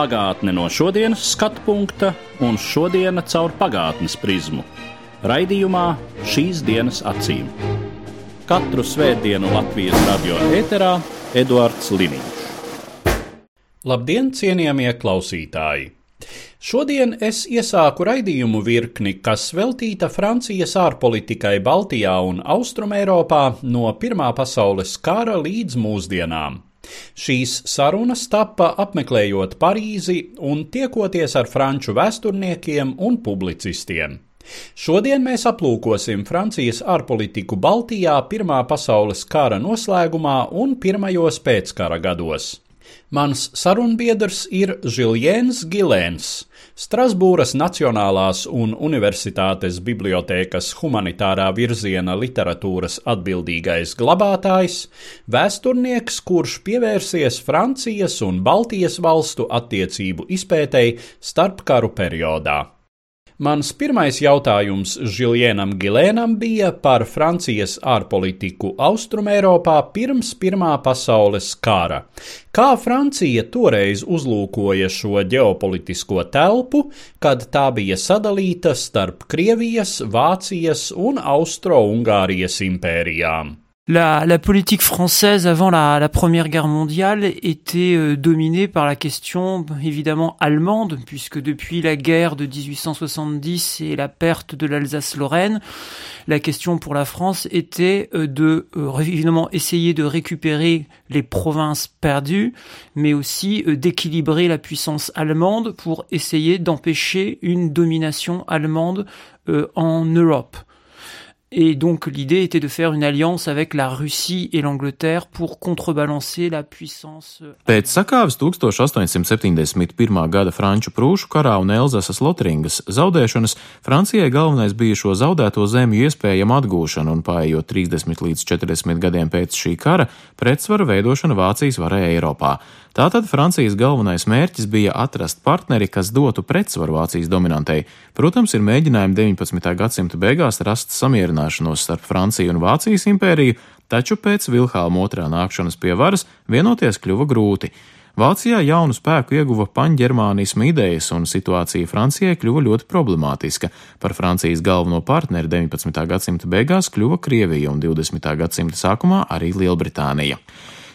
Pagātne no šodienas skatu punkta un šodienas caur pagātnes prizmu. Raidījumā šīs dienas acīm. Katru svētdienu Latvijas radio ēterā Eduards Liniņš. Labdien, cienījamie klausītāji! Šodien es iesāku raidījumu virkni, kas veltīta Francijas ārpolitikai Baltijā un Austrumēropā no Pirmā pasaules kara līdz mūsdienām. Šīs sarunas tappa apmeklējot Parīzi un tiekoties ar franču vēsturniekiem un publicistiem. Šodien mēs aplūkosim Francijas ārpolitiku Baltijā Pirmā pasaules kara noslēgumā un pirmajos pēckara gados. Mans sarunbiedrs ir Žiljēns Gilēns, Strasbūras Nacionālās un Universitātes bibliotēkas humanitārā virziena literatūras atbildīgais glabātājs, vēsturnieks, kurš pievērsies Francijas un Baltijas valstu attiecību izpētei starpkaru periodā. Mans pirmais jautājums Žilienam Gilēnam bija par Francijas ārpolitiku Austrumēropā pirms Pirmā pasaules kara. Kā Francija toreiz uzlūkoja šo ģeopolitisko telpu, kad tā bija sadalīta starp Krievijas, Vācijas un Austro-Ungārijas impērijām? La, politique française avant la, Première Guerre mondiale était euh, dominée par la question évidemment allemande, puisque depuis la guerre de 1870 et la perte de l'Alsace-Lorraine, la question pour la France était euh, de euh, évidemment essayer de récupérer les provinces perdues, mais aussi d'équilibrer la puissance allemande pour essayer d'empêcher une domination allemande en Europe. Et donc l'idée était de faire une alliance avec la Russie et l'Angleterre pour contrebalancer la puissance. Pēc sakāves 1871. gada Franču prūšu karā un Elzasas Lotringas zaudēšanas Francijai galvenais bija šo zaudēto zemju iespējama atgūšana un paiet 30 līdz 40 gadiem pēc šī kara pretsvaru veidošana Vācijas varai Eiropā. Tātad Francijas galvenais mērķis bija atrast partneri, kas dotu pretsvaru Vācijas dominantei. Protams, ir mēģinājumi 19. gadsimta beigās rast samierināšanos starp Franciju un Vācijas impēriju, taču pēc Vilhelma otrā nākšanas pie varas vienoties kļuva grūti. Vācijā jaunu spēku ieguva paņģermānisma idejas, un situācija Francijai kļuva ļoti problemātiska. Par Francijas galveno partneri 19. gadsimta beigās kļuva Krievija un 20. gadsimta sākumā arī Lielbritānija.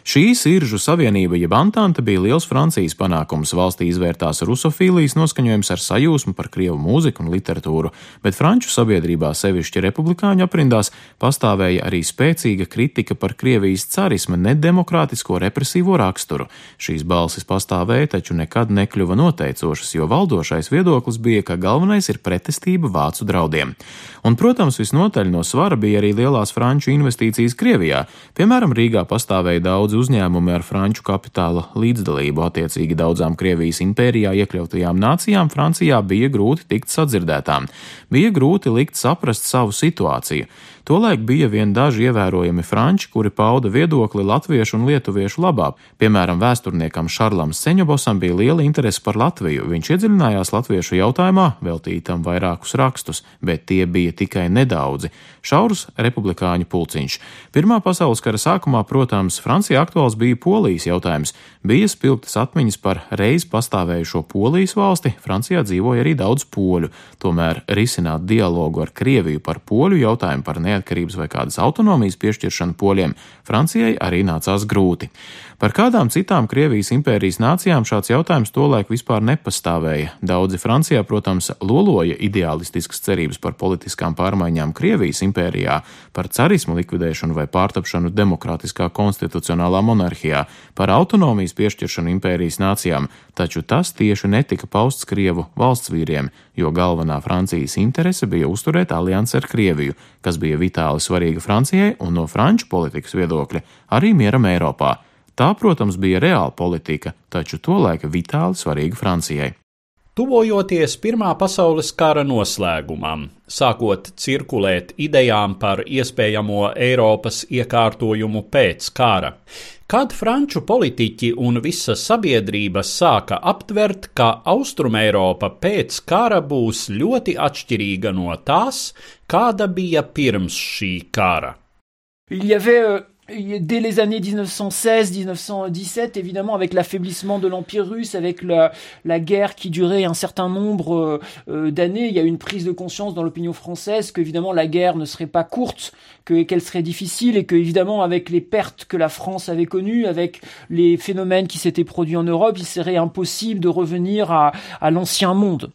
Šī siržu savienība, jeb Antanta, bija liels Francijas panākums. Valstī izvērtās rusofīlijas noskaņojums ar sajūsmu par krievu mūziku un literatūru, bet franču sabiedrībā, sevišķi republikāņu aprindās, pastāvēja arī spēcīga kritika par Krievijas carisma nedemokrātisko represīvo raksturu. Šīs balsis pastāvēja, taču nekad nekļuva noteicošas, jo valdošais viedoklis bija, ka galvenais ir pretestība vācu draudiem. Un, protams, visnotaļ no svara bija arī lielās franču investīcijas Krievijā. Piemēram, Rīgā pastāvēja daudz uzņēmumi ar franču kapitāla līdzdalību attiecīgi daudzām Krievijas impērijā iekļautajām nācijām Francijā bija grūti tikt sadzirdētām. Bija grūti likt saprast savu situāciju. Tolaik bija vien daži ievērojami franči, kuri pauda viedokli latviešu un lietuviešu labā. Piemēram, vēsturniekam Šarlam Seņobosam bija liela interese par Latviju. Viņš iedziļinājās latviešu jautājumā, veltītam vairākus rakstus, bet tie bija tikai nedaudzi. Šaurus republikāņu pulciņš. Pirmā pasaules kara sākumā, protams, Francijā aktuāls bija Polijas jautājums. Bija spilgtas atmiņas par reiz pastāvējušo Polijas valsti, Francijā dzīvoja arī daudz poļu. Tomēr risināt dialogu ar Krieviju par poļu jautājumu par neatkarību neatkarības vai kādas autonomijas piešķiršanu poļiem Francijai arī nācās grūti. Par kādām citām Krievijas impērijas nācijām šāds jautājums tolaik vispār nepastāvēja. Daudzi Francijā, protams, loloja ideālistiskas cerības par politiskām pārmaiņām Krievijas impērijā, par carismu likvidēšanu vai pārtapšanu demokrātiskā konstitucionālā monarhijā, par autonomijas piešķiršanu impērijas nācijām, taču tas tieši netika pausts Krievu valsts vīriem, jo galvenā Francijas interese bija uzturēt aliansi ar Krieviju, kas bija vitāli svarīga Francijai un no franču politikas viedokļa arī mieram Eiropā. Tā, protams, bija reāla politika, taču tolaik vitāli svarīga Francijai. Tuvojoties Pirmā pasaules kara noslēgumam, sākot cirkulēt idejām par iespējamo Eiropas iekārtojumu pēc kara, kad franču politiķi un visa sabiedrība sāka aptvert, ka Austrumēropa pēc kara būs ļoti atšķirīga no tās, kāda bija pirms šī kara. Il y avait euh, dès les années 1916-1917, évidemment, avec l'affaiblissement de l'Empire russe, avec la, guerre qui durait un certain nombre euh, euh, d'années, il y a une prise de conscience dans l'opinion française qu'évidemment la guerre ne serait pas courte, que, qu'elle serait difficile et que évidemment avec les pertes que la France avait connues, avec les phénomènes qui s'étaient produits en Europe, il serait impossible de revenir à l'ancien monde.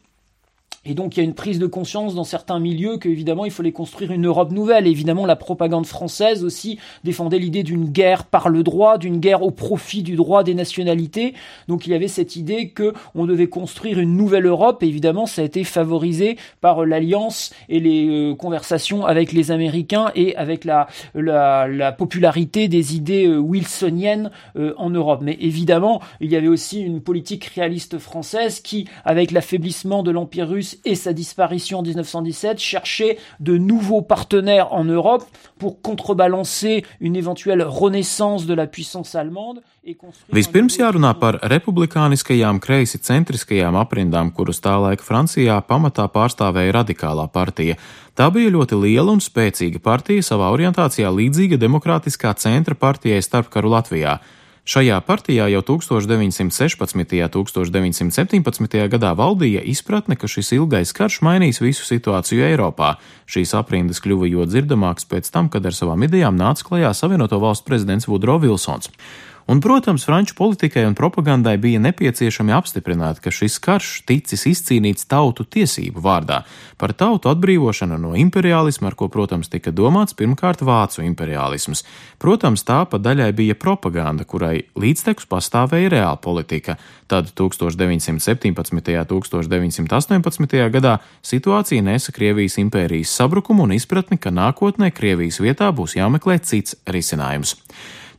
Et donc il y a une prise de conscience dans certains milieux qu'évidemment il fallait construire une Europe nouvelle. Et évidemment la propagande française aussi défendait l'idée d'une guerre par le droit, d'une guerre au profit du droit des nationalités. Donc il y avait cette idée que on devait construire une nouvelle Europe. Et évidemment ça a été favorisé par l'alliance et les euh, conversations avec les Américains et avec la, la, la popularité des idées euh, wilsoniennes euh, en Europe. Mais évidemment il y avait aussi une politique réaliste française qui, avec l'affaiblissement de l'Empire russe, et sa disparition en 1917 cherchait de nouveaux partenaires en Europe pour contrebalancer une éventuelle renaissance de la puissance allemande. Vispirms jārunā par republikāniskajām kreisi centriskajām aprindām, kuras tā laika Francijā pamatā pārstāvēja radikālā partija. Tā bija ļoti liela un spēcīga partija savā orientācijā līdzīga demokrātiskā centra partijai starpkaru Latvijā. Šajā partijā jau 1916. un 1917. gadā valdīja izpratne, ka šis ilgais karš mainīs visu situāciju Eiropā. Šīs aprindas kļuva jo dzirdamākas pēc tam, kad ar savām idejām nāca klajā Savienoto Valstu prezidents Vudro Vilsons. Un, protams, franču politikai un propagandai bija nepieciešami apstiprināt, ka šis karš ticis izcīnīts tautu tiesību vārdā, par tautu atbrīvošanu no imperialisma, ar ko, protams, tika domāts pirmkārt vācu imperialisms. Protams, tā pa daļai bija propaganda, kurai līdztekus pastāvēja reāla politika. Tad 1917. un 1918. gadā situācija nesa Krievijas impērijas sabrukumu un izpratni, ka nākotnē Krievijas vietā būs jāmeklē cits risinājums.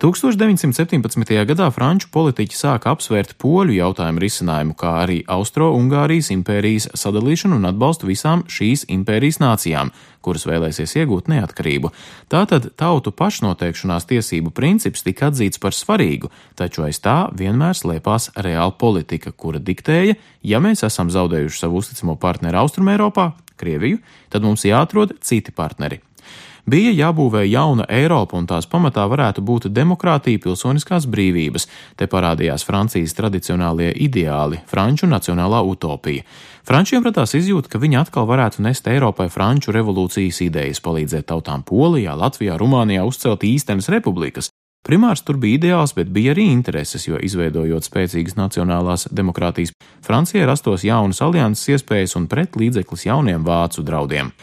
1917. gadā franču politiķi sāka apsvērt poļu jautājumu risinājumu, kā arī Austro-Ungārijas impērijas sadalīšanu un atbalstu visām šīs impērijas nācijām, kuras vēlēsies iegūt neatkarību. Tātad tautu pašnoteikšanās tiesību princips tika atzīts par svarīgu, taču aiz tā vienmēr slēpās reāla politika, kura diktēja, ja mēs esam zaudējuši savu uzticamo partneri Austrumēropā, Krieviju, tad mums jāatrod citi partneri. Bija jābūvē jauna Eiropa, un tās pamatā varētu būt demokrātija, pilsoniskās brīvības. Te parādījās Francijas tradicionālie ideāli, franču nacionālā utopija. Frančiem radās izjūta, ka viņi atkal varētu nest Eiropai franču revolūcijas idejas, palīdzēt tautām Polijā, Latvijā, Rumānijā uzcelt īstenas republikas. Primārs tur bija ideāls, bet bija arī intereses, jo izveidojot spēcīgas nacionālās demokrātijas, Francijai rastos jaunas alianses iespējas un pret līdzeklis jauniem vācu draudiem.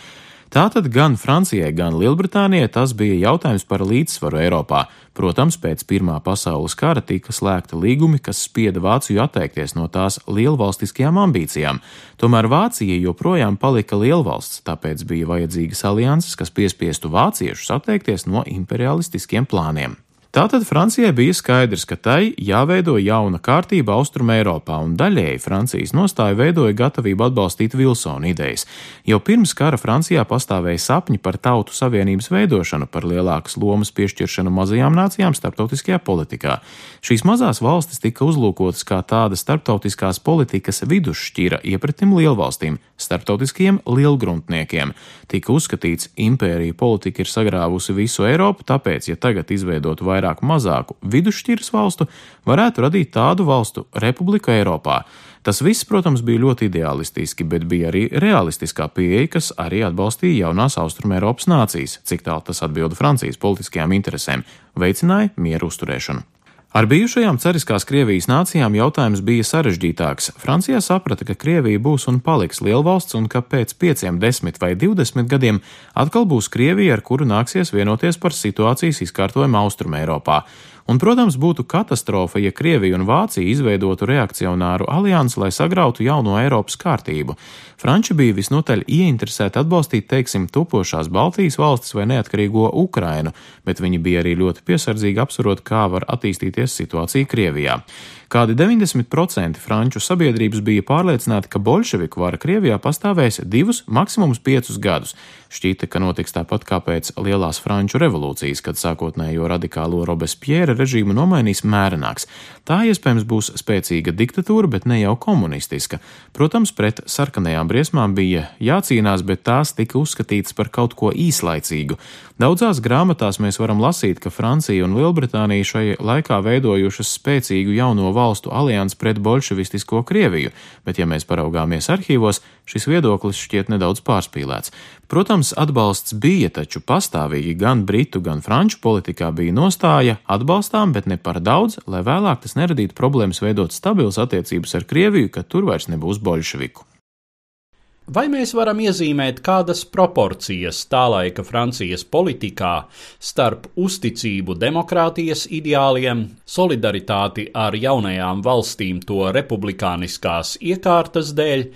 Tātad gan Francijai, gan Lielbritānijai tas bija jautājums par līdzsvaru Eiropā. Protams, pēc Pirmā pasaules kara tika slēgta līgumi, kas spieda Vāciju atteikties no tās lielvalstiskajām ambīcijām. Tomēr Vācija joprojām palika lielvalsts, tāpēc bija vajadzīgas alianses, kas piespiestu vāciešus atteikties no imperialistiskiem plāniem. Tātad Francijai bija skaidrs, ka tai jāveido jauna kārtība Austrum Eiropā, un daļēji Francijas nostāja veidoja gatavību atbalstīt Vilsona idejas. Jau pirms kara Francijā pastāvēja sapņi par tautu savienības veidošanu, par lielākas lomas piešķiršanu mazajām nācijām starptautiskajā politikā. Šīs mazās valstis tika uzlūkotas kā tāda starptautiskās politikas vidusšķira iepratim lielvalstīm, starptautiskiem lielgruntniekiem. Tika uzskatīts, impērija politika ir sagrāvusi visu Eiropu, tāpēc, ja tagad izveidot vairāk vairāk mazāku vidusšķiras valstu, varētu radīt tādu valstu republiku Eiropā. Tas viss, protams, bija ļoti ideālistiski, bet bija arī realistiskā pieeja, kas arī atbalstīja jaunās Austrumēropas nācijas, cik tālu tas atbilda Francijas politiskajām interesēm, veicināja mieru uzturēšanu. Ar bijušajām cariskās Krievijas nācijām jautājums bija sarežģītāks. Francijā saprata, ka Krievija būs un paliks lielvalsts un ka pēc pieciem, desmit vai divdesmit gadiem atkal būs Krievija, ar kuru nāksies vienoties par situācijas izkārtojumu Austrumēropā. Un, protams, būtu katastrofa, ja Krievija un Vācija izveidotu reakcionāru aliansi, lai sagrautu jauno Eiropas kārtību. Franči bija visnotaļ ieinteresēti atbalstīt, teiksim, topošās Baltijas valstis vai neatkarīgo Ukrainu, bet viņi bija arī ļoti piesardzīgi apsverot, kā var attīstīties situācija Krievijā. Kādi 90% franču sabiedrības bija pārliecināti, ka bolševiku vara Krievijā pastāvēs divus, maksimums piecus gadus. Šķita, ka notiks tāpat kā pēc Lielās Franču revolūcijas, kad sākotnējo radikālo Robespiera režīmu nomainīs mērenāks. Tā iespējams būs spēcīga diktatūra, bet ne jau komunistiska. Protams, pret sarkanajām briesmām bija jācīnās, bet tās tika uzskatītas par kaut ko īslaicīgu. Daudzās grāmatās mēs varam lasīt, ka Francija un Lielbritānija šai laikā veidojušas spēcīgu jauno valstu aliansi pret bolševistisko Krieviju, bet, ja mēs paraugāmies arhīvos, šis viedoklis šķiet nedaudz pārspīlēts. Protams, atbalsts bija, taču pastāvīgi gan britu, gan franču politikā bija nostāja atbalstām, bet ne par daudz, lai vēlāk tas neradītu problēmas veidot stabilas attiecības ar Krieviju, ka tur vairs nebūs bolševiku. Vai mēs varam iezīmēt kādas proporcijas tā laika Francijas politikā starp uzticību demokrātijas ideāliem, solidaritāti ar jaunajām valstīm to republikāniskās iekārtas dēļ,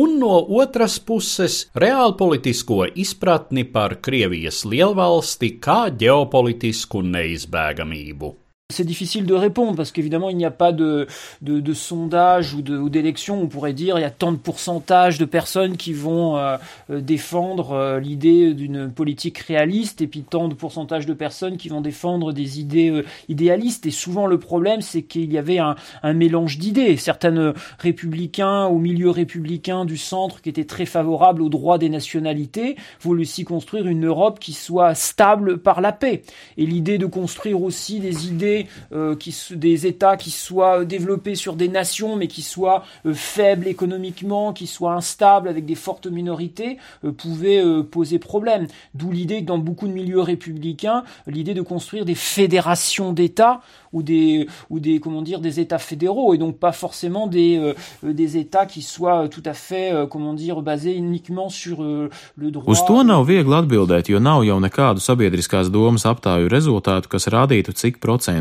un no otras puses reālpolitisko izpratni par Krievijas lielvalsti kā ģeopolitisku neizbēgamību? C'est difficile de répondre parce qu'évidemment il n'y a pas de, de, sondage ou d'élection. On pourrait dire il y a tant de pourcentage de personnes qui vont euh, euh défendre euh, l'idée d'une politique réaliste et puis tant de pourcentage de personnes qui vont défendre des idées idéalistes. Et souvent le problème c'est qu'il y avait un, un mélange d'idées. Certains républicains au milieu républicain du centre qui étaient très favorables aux droits des nationalités voulaient aussi construire une Europe qui soit stable par la paix. Et l'idée de construire aussi des idées euh, qui, des États qui soient développés sur des nations, mais qui soient euh, faibles économiquement, qui soient instables avec des fortes minorités, euh, pouvait poser problème. D'où l'idée que dans beaucoup de milieux républicains, l'idée de construire des fédérations d'États ou des, ou des, comment dire, des États fédéraux et donc pas forcément des, des États qui soient tout à fait, comment dire, basés uniquement sur le droit.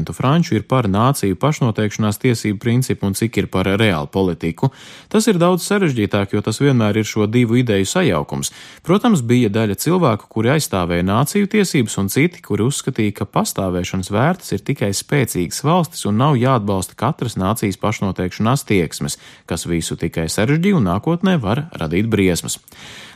Procentu franču ir par nāciju pašnoteikšanās tiesību principu un cik ir par reālu politiku. Tas ir daudz sarežģītāk, jo tas vienmēr ir šo divu ideju sajaukums. Protams, bija daļa cilvēku, kuri aizstāvēja nāciju tiesības, un citi, kuri uzskatīja, ka pastāvēšanas vērtas ir tikai spēcīgas valstis un nav jāatbalsta katras nācijas pašnoteikšanās tieksmes, kas visu tikai sarežģīja un nākotnē var radīt briesmas.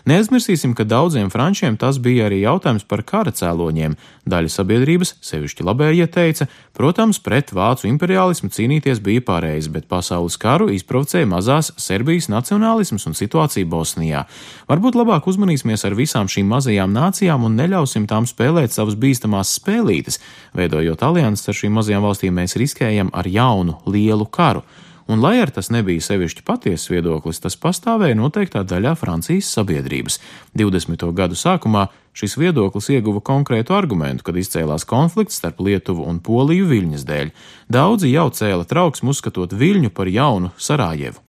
Neaizmirsīsim, ka daudziem frančiem tas bija arī jautājums par kara cēloņiem. Daļa sabiedrības, sevišķi labējie, teica, protams, pret vācu imperialismu cīnīties bija pareizi, bet pasaules karu izprovocēja mazās Serbijas nacionālisms un situācija Bosnijā. Varbūt labāk uzmanīsimies ar visām šīm mazajām nācijām un neļausim tām spēlēt savas bīstamās spēlītes. Veidojot alianses ar šīm mazajām valstīm, mēs riskējam ar jaunu, lielu karu un lai ar tas nebija sevišķi patiesas viedoklis, tas pastāvēja noteiktā daļā Francijas sabiedrības. 20. gadu sākumā šis viedoklis ieguva konkrētu argumentu, kad izcēlās konflikts starp Lietuvu un Poliju Viļņas dēļ. Daudzi jau cēla trauksmu uzskatot Viļņu par jaunu Sarajevu.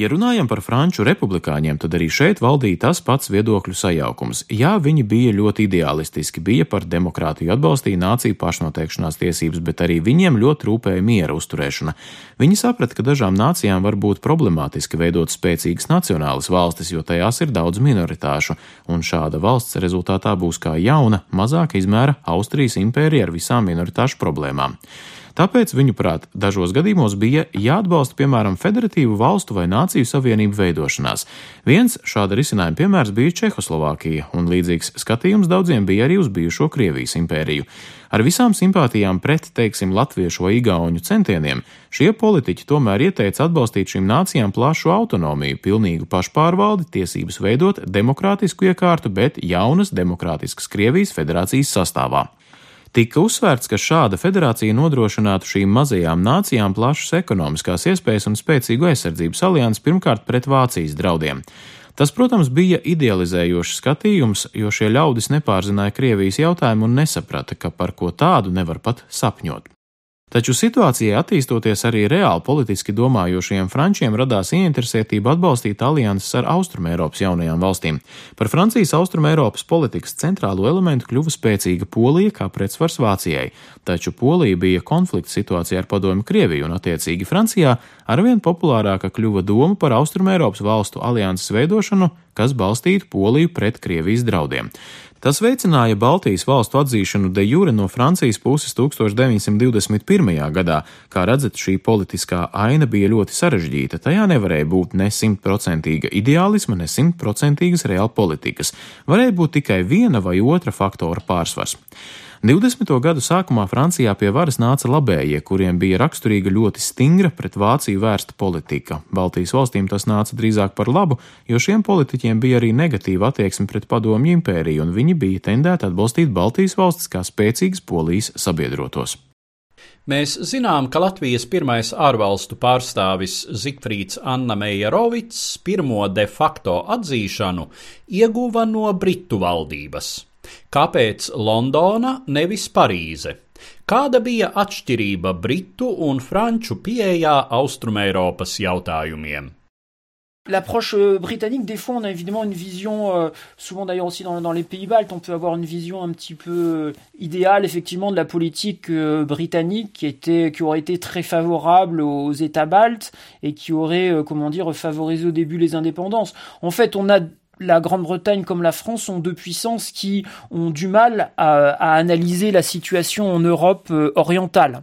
Ja runājam par franču republikāņiem, tad arī šeit valdīja tas pats viedokļu sajaukums. Jā, viņi bija ļoti ideālistiski, bija par demokrātiju, atbalstīja nāciju pašnoteikšanās tiesības, bet arī viņiem ļoti rūpēja miera uzturēšana. Viņi saprata, ka dažām nācijām var būt problemātiski veidot spēcīgas nacionālas valstis, jo tajās ir daudz minoritāšu, un šāda valsts rezultātā būs kā jauna, mazāka izmēra Austrijas impērija ar visām minoritāšu problēmām. Tāpēc, viņuprāt, dažos gadījumos bija jāatbalsta, piemēram, federatīvu valstu vai nāciju savienību veidošanās. Viens šāda risinājuma piemērs bija Čehoslovākija, un līdzīgs skatījums daudziem bija arī uz bijušo Krievijas impēriju. Ar visām simpātijām pret, teiksim, latviešu vai igauņu centieniem, šie politiķi tomēr ieteica atbalstīt šīm nācijām plašu autonomiju, pilnīgu pašpārvaldi, tiesības veidot demokrātisku iekārtu, bet jaunas demokrātiskas Krievijas federācijas sastāvā. Tika uzsvērts, ka šāda federācija nodrošinātu šīm mazajām nācijām plašas ekonomiskās iespējas un spēcīgu aizsardzības aliansi pirmkārt pret Vācijas draudiem. Tas, protams, bija idealizējošs skatījums, jo šie ļaudis nepārzināja Krievijas jautājumu un nesaprata, ka par ko tādu nevar pat sapņot. Taču situācijai attīstoties arī reāli politiski domājošiem frančiem radās ieinteresētība atbalstīt alianses ar Austrumēropas jaunajām valstīm. Par Francijas Austrumēropas politikas centrālo elementu kļuva spēcīga Polija kā pretsvars Vācijai, taču Polija bija konflikta situācijā ar padomu Krieviju un attiecīgi Francijā arvien populārāka kļuva doma par Austrumēropas valstu alianses veidošanu, kas balstītu Poliju pret Krievijas draudiem. Tas veicināja Baltijas valstu atzīšanu de jure no Francijas puses 1921. gadā. Kā redzat, šī politiskā aina bija ļoti sarežģīta. Tajā nevarēja būt ne simtprocentīga ideālisma, ne simtprocentīgas reāla politikas. Varēja būt tikai viena vai otra faktora pārsvars. 20. gadu sākumā Francijā pie varas nāca labējie, kuriem bija raksturīga ļoti stingra pret Vāciju vērsta politika. Baltijas valstīm tas nāca drīzāk par labu, jo šiem politiķiem bija arī negatīva attieksme pret padomju impēriju, un viņi bija tendēti atbalstīt Baltijas valstis kā spēcīgas polijas sabiedrotos. Mēs zinām, ka Latvijas pirmais ārvalstu pārstāvis Zikfrīds Anna Meijerovics pirmo de facto atzīšanu ieguva no Britu valdības. L'approche euh, britannique, des fois, on a évidemment une vision, euh, souvent d'ailleurs aussi dans, dans, les pays baltes, on peut avoir une vision un petit peu euh, idéale, effectivement, de la politique britannique qui, était, qui aurait été très favorable aux États baltes et qui aurait, comment dire, favorisé au début les indépendances. En fait, on a la Grande-Bretagne comme la France sont deux puissances qui ont du mal à, analyser la situation en Europe euh, orientale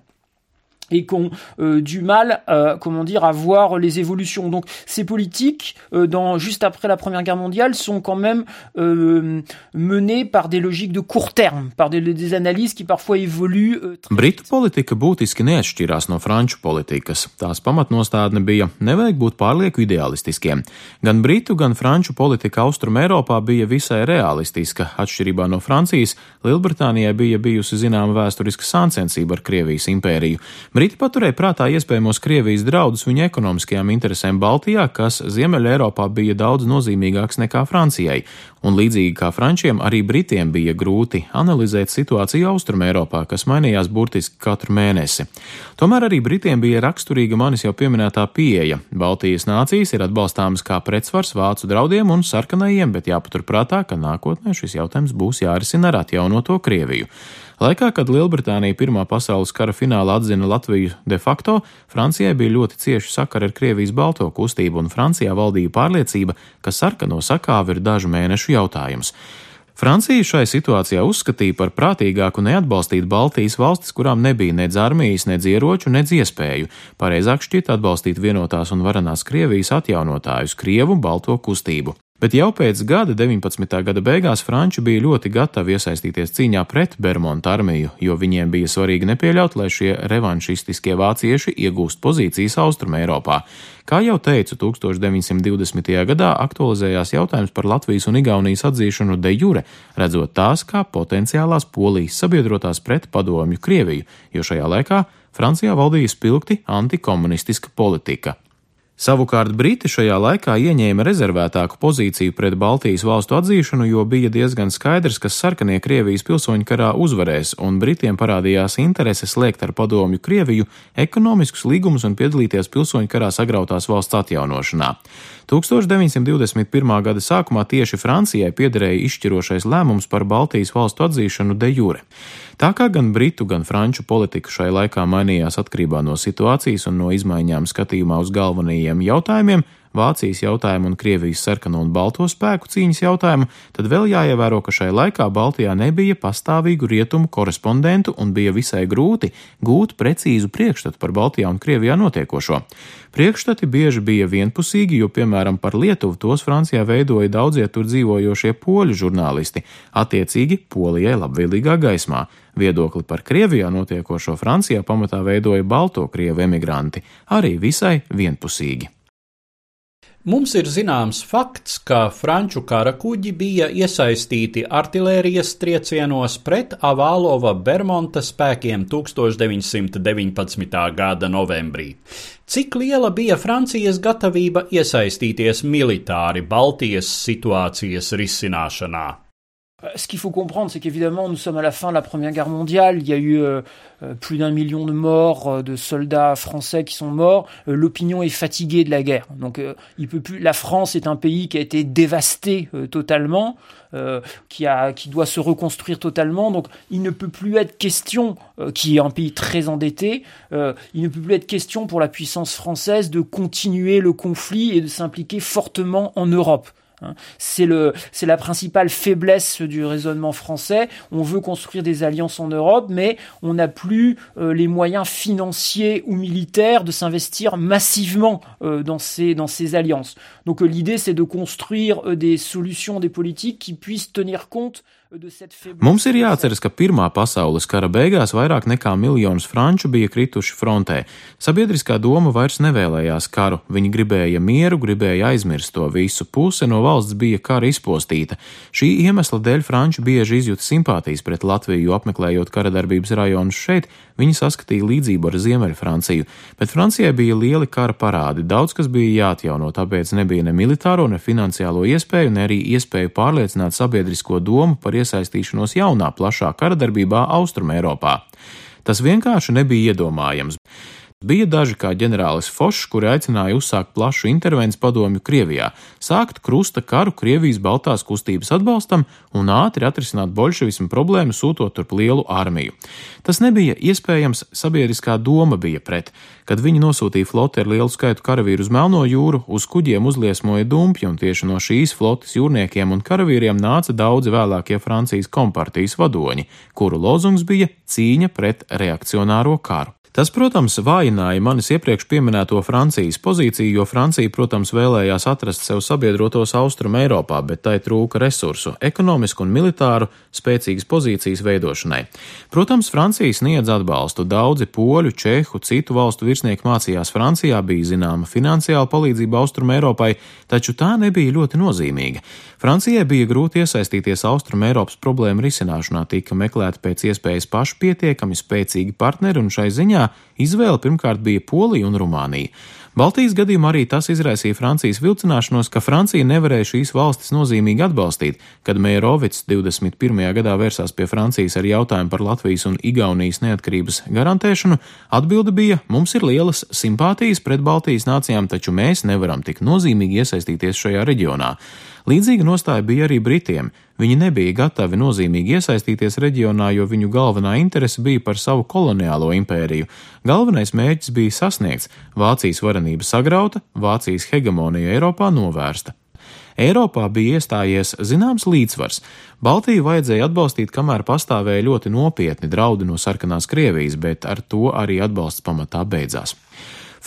et qui ont euh, du mal, euh, comment dire, à voir les évolutions. Donc ces politiques, euh, dans, juste après la Première Guerre mondiale, sont quand même euh, menées par des logiques de court terme, par des, des analyses qui parfois évoluent. Euh, Britu politika būtiski neatšķirās no franču politikas. Tās pamatnostādne bija nevajag būt pārlieku ideālistiskiem. Gan britu, gan franču politika Austrum Eiropā bija visai realistiska. Atšķirībā no Francijas, Lielbritānijai bija bijusi zināma vēsturiska sāncensība ar Krievijas impēriju. Briti paturēja prātā iespējamos Krievijas draudus viņa ekonomiskajām interesēm Baltijā, kas Ziemeļa Eiropā bija daudz nozīmīgāks nekā Francijai, un līdzīgi kā Frančiem, arī Britiem bija grūti analizēt situāciju Austrum Eiropā, kas mainījās burtiski katru mēnesi. Tomēr arī Britiem bija raksturīga manis jau pieminētā pieeja. Baltijas nācijas ir atbalstāmas kā pretsvars vācu draudiem un sarkanajiem, bet jāpaturprātā, ka nākotnē šis jautājums būs jārisina ar atjaunoto Krieviju. Laikā, kad Lielbritānija Pirmā pasaules kara finālā atzina Latviju de facto, Francijai bija ļoti cieši sakari ar Krievijas balto kustību, un Francijā valdīja pārliecība, ka sarkano sakāvi ir dažu mēnešu jautājums. Francija šai situācijā uzskatīja par prātīgāku neatbalstīt Baltijas valstis, kurām nebija nedz armijas, nedz ieroču, nedz iespēju. Pareizāk šķiet atbalstīt vienotās un varenās Krievijas atjaunotājus, Krievu balto kustību. Bet jau pēc gada, 19. gada beigās, Franči bija ļoti gatavi iesaistīties cīņā pret Bermuda armiju, jo viņiem bija svarīgi nepieļaut, lai šie revanšistiskie vācieši iegūst pozīcijas Austrumē Eiropā. Kā jau teicu, 1920. gadā aktualizējās jautājums par Latvijas un Igaunijas atzīšanu de jure, redzot tās kā potenciālās polijas sabiedrotās pret padomju Krieviju, jo šajā laikā Francijā valdīja spilgti antikomunistiska politika. Savukārt Briti šajā laikā ieņēma rezervētāku pozīciju pret Baltijas valstu atzīšanu, jo bija diezgan skaidrs, ka sarkanie Krievijas pilsoņu karā uzvarēs, un Britiem parādījās interese slēgt ar padomju Krieviju ekonomiskus līgumus un piedalīties pilsoņu karā sagrautās valsts atjaunošanā. 1921. gada sākumā tieši Francijai piederēja izšķirošais lēmums par Baltijas valstu atzīšanu de jure. Tā kā gan britu, gan franču politika šai laikā mainījās atkarībā no situācijas un no izmaiņām skatījumā uz galvenajiem jautājumiem, Vācijas jautājumu un Krievijas sarkano un balto spēku cīņas jautājumu, tad vēl jāievēro, ka šai laikā Baltijā nebija pastāvīgu rietumu korespondentu un bija visai grūti gūt precīzu priekšstatu par Baltijā un Krievijā notiekošo. Priekšstati bieži bija vienpusīgi, jo, piemēram, par Lietuvu tos Francijā veidoja daudzie tur dzīvojošie poļu žurnālisti, attiecīgi Polijai labvēlīgā gaismā. Viedokli par Krievijā notiekošo Francijā pamatā veidoja balto krievu emigranti, arī visai vienpusīgi. Mums ir zināms fakts, ka franču karakuģi bija iesaistīti artilērijas triecienos pret Avālova Bermonta spēkiem 1919. gada novembrī. Cik liela bija Francijas gatavība iesaistīties militāri Baltijas situācijas risināšanā? Euh, ce qu'il faut comprendre, c'est qu'évidemment, nous sommes à la fin de la Première Guerre mondiale. Il y a eu euh, euh, plus d'un million de morts, de soldats français qui sont morts. L'opinion est fatiguée de la guerre. Donc. La France est un pays qui a été dévasté totalement, qui doit se reconstruire totalement. Donc, il ne peut plus être question, qui est un pays très endetté, il ne peut plus être question pour la puissance française de continuer le conflit et de s'impliquer fortement en Europe. Hein. C'est le, c'est la principale faiblesse du raisonnement français. On veut construire des alliances en Europe, mais on n'a plus euh, les moyens financiers ou militaires de s'investir massivement euh, dans ces dans ces alliances. Donc euh, l'idée, c'est de construire des solutions, des politiques qui puissent tenir compte Mums ir jāatceras, ka Pirmā pasaules kara beigās vairāk nekā miljonus franču bija krituši frontē. Sabiedriskā doma vairs nevēlējās karu, viņi gribēja mieru, gribēja aizmirst to visu. Puse no valsts bija kara izpostīta. Šī iemesla dēļ franči bieži izjūta simpātijas pret Latviju, jo apmeklējot kara darbības rajonus šeit, viņi saskatīja līdzību ar Ziemeļfranciju. Bet Francijai bija lieli kara parādi, daudz kas bija jāatjauno, tāpēc nebija ne militāro, ne finansiālo iespēju, ne arī iespēju pārliecināt sabiedrisko domu par iesaistīšanos jaunā plašā karadarbībā Austrum Eiropā. Tas vienkārši nebija iedomājams. Bija daži kā ģenerālis Fošs, kuri aicināja uzsākt plašu intervenciju padomju Krievijā, sākt krusta karu Krievijas Baltās kustības atbalstam un ātri atrisināt bolševismu problēmu, sūtot turp lielu armiju. Tas nebija iespējams, sabiedriskā doma bija pret. Kad viņi nosūtīja floti ar lielu skaitu karavīru uz Melno jūru, uz kuģiem uzliesmoja dumpji, un tieši no šīs flotes jūrniekiem un karavīriem nāca daudzi vēlākie Francijas kompartijas vadoņi, kuru lozungs bija cīņa pret reakcionāro karu. Tas, protams, vājināja manis iepriekš pieminēto Francijas pozīciju, jo Francija, protams, vēlējās atrast sev sabiedrotos Austrum Eiropā, bet tai trūka resursu, ekonomisku un militāru spēcīgas pozīcijas veidošanai. Protams, Francija sniedz atbalstu. Daudzi poļu, čehu, citu valstu virsnieki mācījās Francijā, bija zināma finansiāla palīdzība Austrum Eiropai, taču tā nebija ļoti nozīmīga. Francijai bija grūti iesaistīties Austrum Eiropas problēmu risināšanā, tika meklēti pēc iespējas pašpietiekami spēcīgi partneri un šai ziņā izvēle pirmkārt bija Polija un Rumānija. Baltijas gadījumā arī tas izraisīja Francijas vilcināšanos, ka Francija nevarēja šīs valstis nozīmīgi atbalstīt. Kad Meirovits 21. gadā vērsās pie Francijas ar jautājumu par Latvijas un Igaunijas neatkarības garantēšanu, atbilde bija: mums ir lielas simpātijas pret Baltijas nācijām, taču mēs nevaram tik nozīmīgi iesaistīties šajā reģionā. Līdzīga nostāja bija arī Britiem. Viņi nebija gatavi nozīmīgi iesaistīties reģionā, jo viņu galvenā interese bija par savu koloniālo impēriju. Galvenais mērķis bija sasniegts - Vācijas varenība sagrauta, Vācijas hegemonija Eiropā novērsta. Eiropā bija iestājies zināms līdzsvars. Baltiju vajadzēja atbalstīt, kamēr pastāvēja ļoti nopietni draudi no sarkanās Krievijas, bet ar to arī atbalsts pamatā beidzās.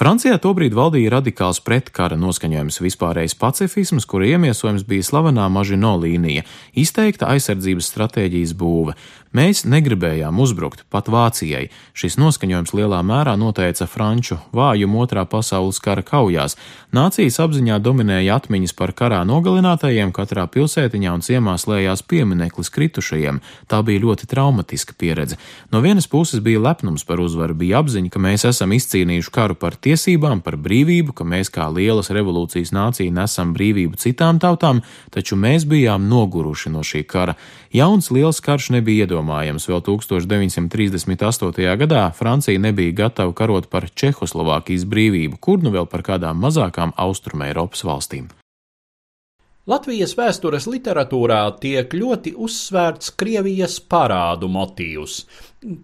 Francijā tobrīd valdīja radikāls pretkara noskaņojums, vispārējais pacifisms, kura iemiesojums bija slavenā Mažino līnija, izteikta aizsardzības stratēģijas būve. Mēs negribējām uzbrukt pat Vācijai. Šis noskaņojums lielā mērā noteica franču vājumu otrā pasaules kara kaujās. Nācijas apziņā dominēja atmiņas par karā nogalinātajiem, katrā pilsētiņā un ciemā slēdzās piemineklis kritušajiem. Tā bija ļoti traumatiska pieredze. No vienas puses bija lepnums par uzvaru, bija apziņa, ka mēs esam izcīnījuši karu par tiesībām, par brīvību, ka mēs kā lielas revolūcijas nācija nesam brīvību citām tautām, taču mēs bijām noguruši no šī kara. Jauns liels karš nebija iedomājams iedomājams. Vēl 1938. gadā Francija nebija gatava karot par Čehoslovākijas brīvību, kur nu vēl par kādām mazākām Austrumē Eiropas valstīm. Latvijas vēstures literatūrā tiek ļoti uzsvērts Krievijas parādu motīvs,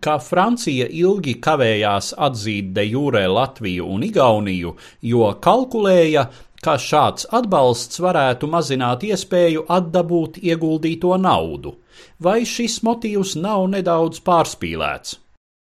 ka Francija ilgi kavējās atzīt de jūrē Latviju un Igauniju, jo kalkulēja, ka šāds atbalsts varētu mazināt iespēju atdabūt ieguldīto naudu. Vai šis motīvs nav nedaudz pārspīlēts?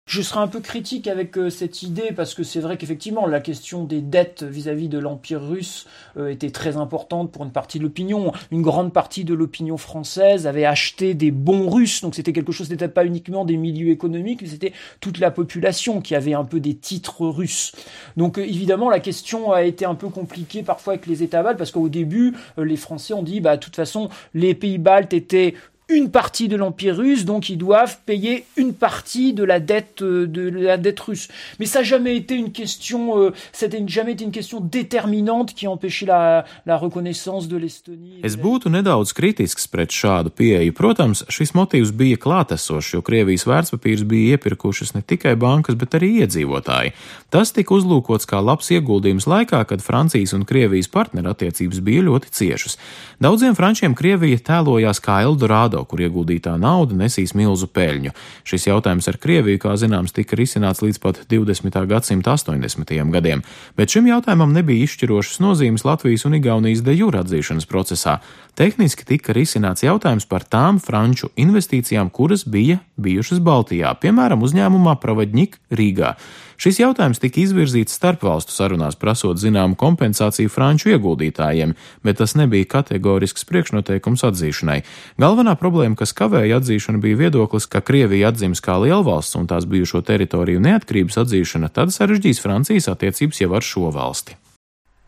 Je serai un peu critique avec euh, cette idée parce que c'est vrai qu'effectivement la question des dettes vis-à-vis de l'Empire russe euh, était très importante pour une partie de l'opinion. Une grande partie de l'opinion française avait acheté des bons russes, donc c'était quelque chose, n'était pas uniquement des milieux économiques, mais c'était toute la population qui avait un peu des titres russes. Donc euh, évidemment la question a été un peu compliquée parfois avec les États baltes parce qu'au début les Français ont dit bah de toute façon les pays baltes étaient une partie de l'Empire russe, donc ils doivent payer une partie de la dette euh, de la dette russe. Mais ça n'a jamais été une question, euh, n'a jamais été une question déterminante qui a empêché la, la reconnaissance de l'Estonie. Es būtu nedaudz kritisks pret šādu pieeju. Protams, šis motīvs bija klātesošs, jo Krievijas vērtspapīrs bija iepirkušas ne tikai bankas, bet arī iedzīvotāji. Tas tika uzlūkots kā labs ieguldījums laikā, kad Francijas un Krievijas partnerattiecības bija ļoti ciešas. Daudziem frančiem Krievija tēlojās kā Eldorado, kur ieguldītā nauda nesīs milzu peļņu. Šis jautājums ar Krieviju, kā zināms, tika risināts līdz pat 20. gadsimta 80. gadiem, bet šim jautājumam nebija izšķirošas nozīmes Latvijas un Igaunijas de jure atzīšanas procesā. Tehniski tika risināts jautājums par tām franču investīcijām, kuras bija bijušas Baltijā, piemēram, uzņēmumā Pravadņik Rīgā. Šis jautājums tika izvirzīts starpvalstu sarunās, prasot zināmu kompensāciju franču ieguldītājiem, bet tas nebija kategorisks priekšnoteikums atzīšanai. Galvenā problēma, kas kavēja atzīšanu, bija viedoklis, ka Krievija atzīmes kā lielvalsts un tās bijušo teritoriju neatkarības atzīšana tad sarežģīs Francijas attiecības jau ar šo valsti.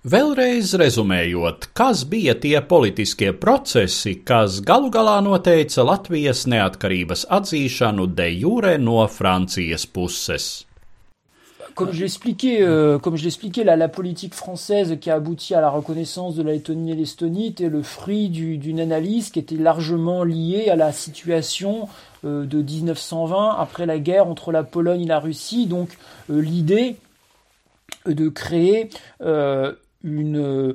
Vēlreiz rezumējot, kas bija tie politiskie procesi, kas galu galā noteica Latvijas neatkarības atzīšanu de jure no Francijas puses? Comme je l'expliquais, euh, comme je l'expliquais, la, la, politique française qui a abouti à la reconnaissance de la Lettonie et l'Estonie était le fruit d'une analyse qui était largement liée à la situation euh, de 1920 après la guerre entre la Pologne et la Russie. Donc euh, l'idée de créer une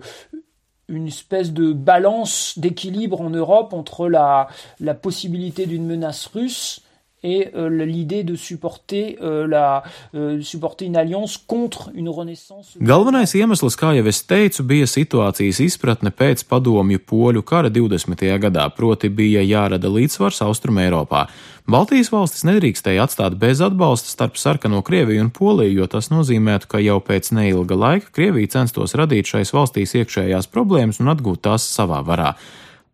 une espèce de balance d'équilibre en Europe entre la, la possibilité d'une menace russe et euh, l'idée de supporter, euh, la, euh, supporter une alliance contre une renaissance. Galvenais iemesls, kā jau es teicu, bija situācijas izpratne pēc padomju poļu kara 20. gadā, proti bija jārada līdzsvars Austrum Eiropā. Baltijas valstis nedrīkstēja atstāt bez atbalsta starp sarkano Krieviju un Poliju, jo tas nozīmētu, ka jau pēc neilga laika Krievija censtos radīt šais valstīs iekšējās problēmas un atgūt tās savā varā.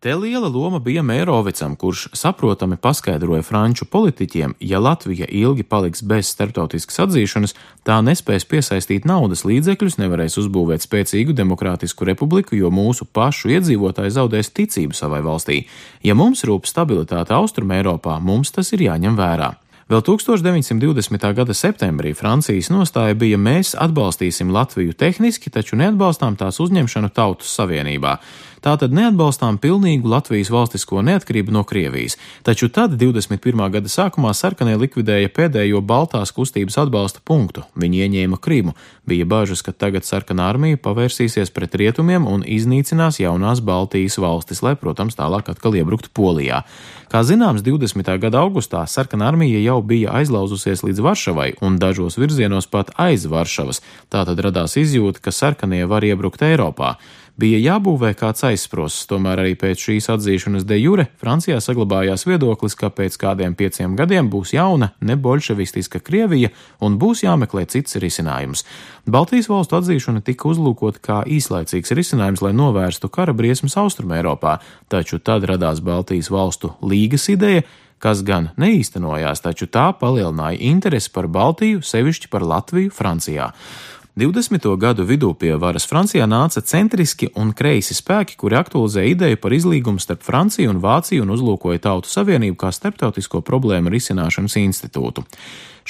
Te liela loma bija Mērovicam, kurš saprotami paskaidroja franču politiķiem, ja Latvija ilgi paliks bez starptautiskas atzīšanas, tā nespēs piesaistīt naudas līdzekļus, nevarēs uzbūvēt spēcīgu demokrātisku republiku, jo mūsu pašu iedzīvotāji zaudēs ticību savai valstī. Ja mums rūp stabilitāte Austrum Eiropā, mums tas ir jāņem vērā. Vēl 1920. gada septembrī Francijas nostāja bija: mēs atbalstīsim Latviju tehniski, taču neatbalstām tās uzņemšanu Tautas Savienībā. Tātad neatbalstām pilnīgu Latvijas valstisko neatkarību no Krievijas. Taču tad, 21. gada sākumā, sarkanie likvidēja pēdējo Baltās kustības atbalsta punktu. Viņi ieņēma Krimu. Bija bažas, ka tagad sarkanā armija pavērsīsies pret rietumiem un iznīcinās jaunās Baltijas valstis, lai, protams, tālāk atkal iebruktu Polijā. Kā zināms, 20. gada augustā sarkanā armija jau bija aizlauzusies līdz Varšavai un dažos virzienos pat aiz Varšavas. Tātad radās izjūta, ka sarkanie var iebrukt Eiropā bija jābūvē kāds aizsprosts, tomēr arī pēc šīs atzīšanas de jure Francijā saglabājās viedoklis, ka pēc kādiem pieciem gadiem būs jauna, nebolševistiska Krievija un būs jāmeklē cits risinājums. Baltijas valstu atzīšana tika uzlūkota kā īslaicīgs risinājums, lai novērstu kara briesmas Austrumē Eiropā, taču tad radās Baltijas valstu līgas ideja, kas gan neīstenojās, taču tā palielināja interesi par Baltiju, sevišķi par Latviju Francijā. 20. gadu vidū pie varas Francijā nāca centriski un kreisi spēki, kuri aktualizēja ideju par izlīgumu starp Franciju un Vāciju un uzlūkoja Tautu Savienību kā starptautisko problēmu risināšanas institūtu.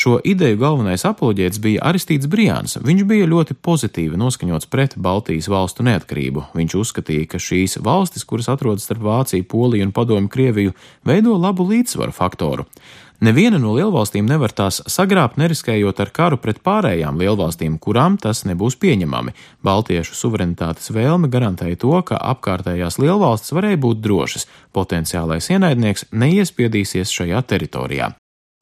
Šo ideju galvenais apoloģēts bija Aristīts Brijāns. Viņš bija ļoti pozitīvi noskaņots pret Baltijas valstu neatkarību. Viņš uzskatīja, ka šīs valstis, kuras atrodas starp Vāciju, Poliju un Padomu Krieviju, veido labu līdzsvaru faktoru. Neviena no lielvalstīm nevar tās sagrābt, neriskējot ar karu pret pārējām lielvalstīm, kurām tas nebūs pieņemami. Baltiešu suverenitātes vēlme garantēja to, ka apkārtējās lielvalstis varēja būt drošas, potenciālais ienaidnieks neiespiedīsies šajā teritorijā.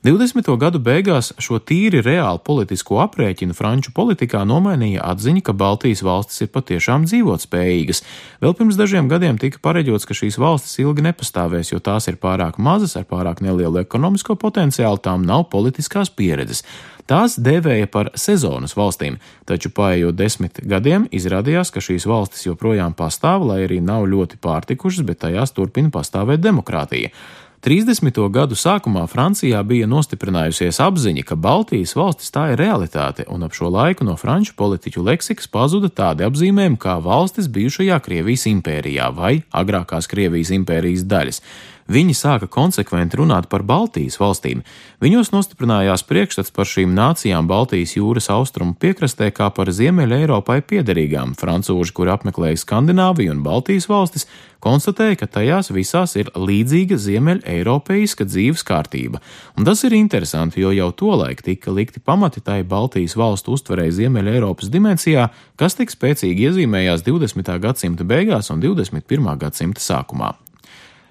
20. gadu beigās šo tīri reālu politisko aprēķinu franču politikā nomainīja atziņa, ka Baltijas valstis ir patiešām dzīvotspējīgas. Vēl pirms dažiem gadiem tika pareģots, ka šīs valstis ilgi nepastāvēs, jo tās ir pārāk mazas, ar pārāk nelielu ekonomisko potenciālu, tām nav politiskās pieredzes. Tās dēvēja par sezonas valstīm, taču paiet desmit gadiem izrādījās, ka šīs valstis joprojām pastāv, lai arī nav ļoti pārtikušas, bet tajās turpina pastāvēt demokrātija. 30. gadu sākumā Francijā bija nostiprinājusies apziņa, ka Baltijas valstis tā ir realitāte, un ap šo laiku no franču politiķu leksikas pazuda tādi apzīmējumi kā valstis bijušajā Krievijas impērijā vai agrākās Krievijas impērijas daļas. Viņi sāka konsekventi runāt par Baltijas valstīm. Viņos nostiprinājās priekšstats par šīm nācijām Baltijas jūras austrumu piekrastē kā par Ziemeļa Eiropai piederīgām. Francūži, kuri apmeklēja Skandināviju un Baltijas valstis, konstatēja, ka tajās visās ir līdzīga Ziemeļa Eiropeiska dzīves kārtība. Un tas ir interesanti, jo jau tolaik tika likti pamati tai Baltijas valstu uztverēji Ziemeļa Eiropas dimensijā, kas tik spēcīgi iezīmējās 20. gadsimta beigās un 21. gadsimta sākumā.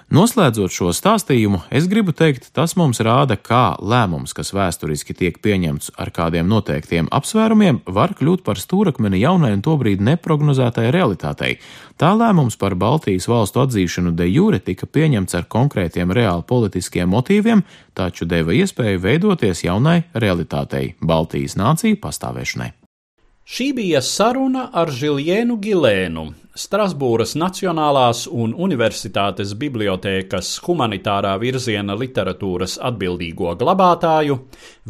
Noslēdzot šo stāstījumu, es gribu teikt, tas mums rāda, kā lēmums, kas vēsturiski tiek pieņemts ar kādiem noteiktiem apsvērumiem, var kļūt par stūrakmeni jaunai un tobrīd neprognozētai realitātei. Tā lēmums par Baltijas valstu atzīšanu de jure tika pieņemts ar konkrētiem reāli politiskiem motīviem, taču deva iespēju veidoties jaunai realitātei - Baltijas nāciju pastāvēšanai. Šī bija saruna ar Žiljēnu Gilēnu, Strasbūras Nacionālās un Universitātes bibliotēkas humanitārā virziena literatūras atbildīgo glabātāju,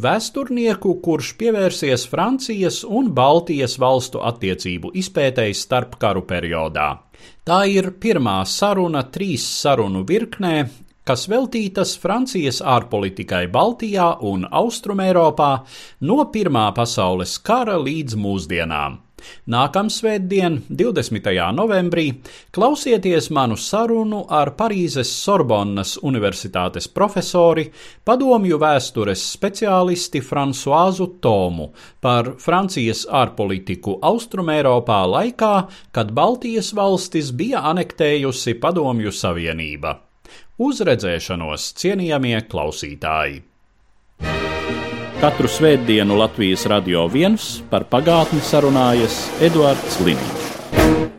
vēsturnieku, kurš pievērsies Francijas un Baltijas valstu attiecību izpētēji starp karu periodā. Tā ir pirmā saruna trīs sarunu virknē, kas veltītas Francijas ārpolitikai Baltijā un Austrumēropā no Pirmā pasaules kara līdz mūsdienām. Nākamsvētdien, 20. novembrī, klausieties manu sarunu ar Parīzes Sorbonnas Universitātes profesori, padomju vēstures speciālisti Fransuāzu Tomu par Francijas ārpolitiku Austrumēropā laikā, kad Baltijas valstis bija anektējusi Padomju Savienība. Uz redzēšanos, cienījamie klausītāji! Katru svētdienu Latvijas radio viens par pagātni sarunājas Eduards Līniju.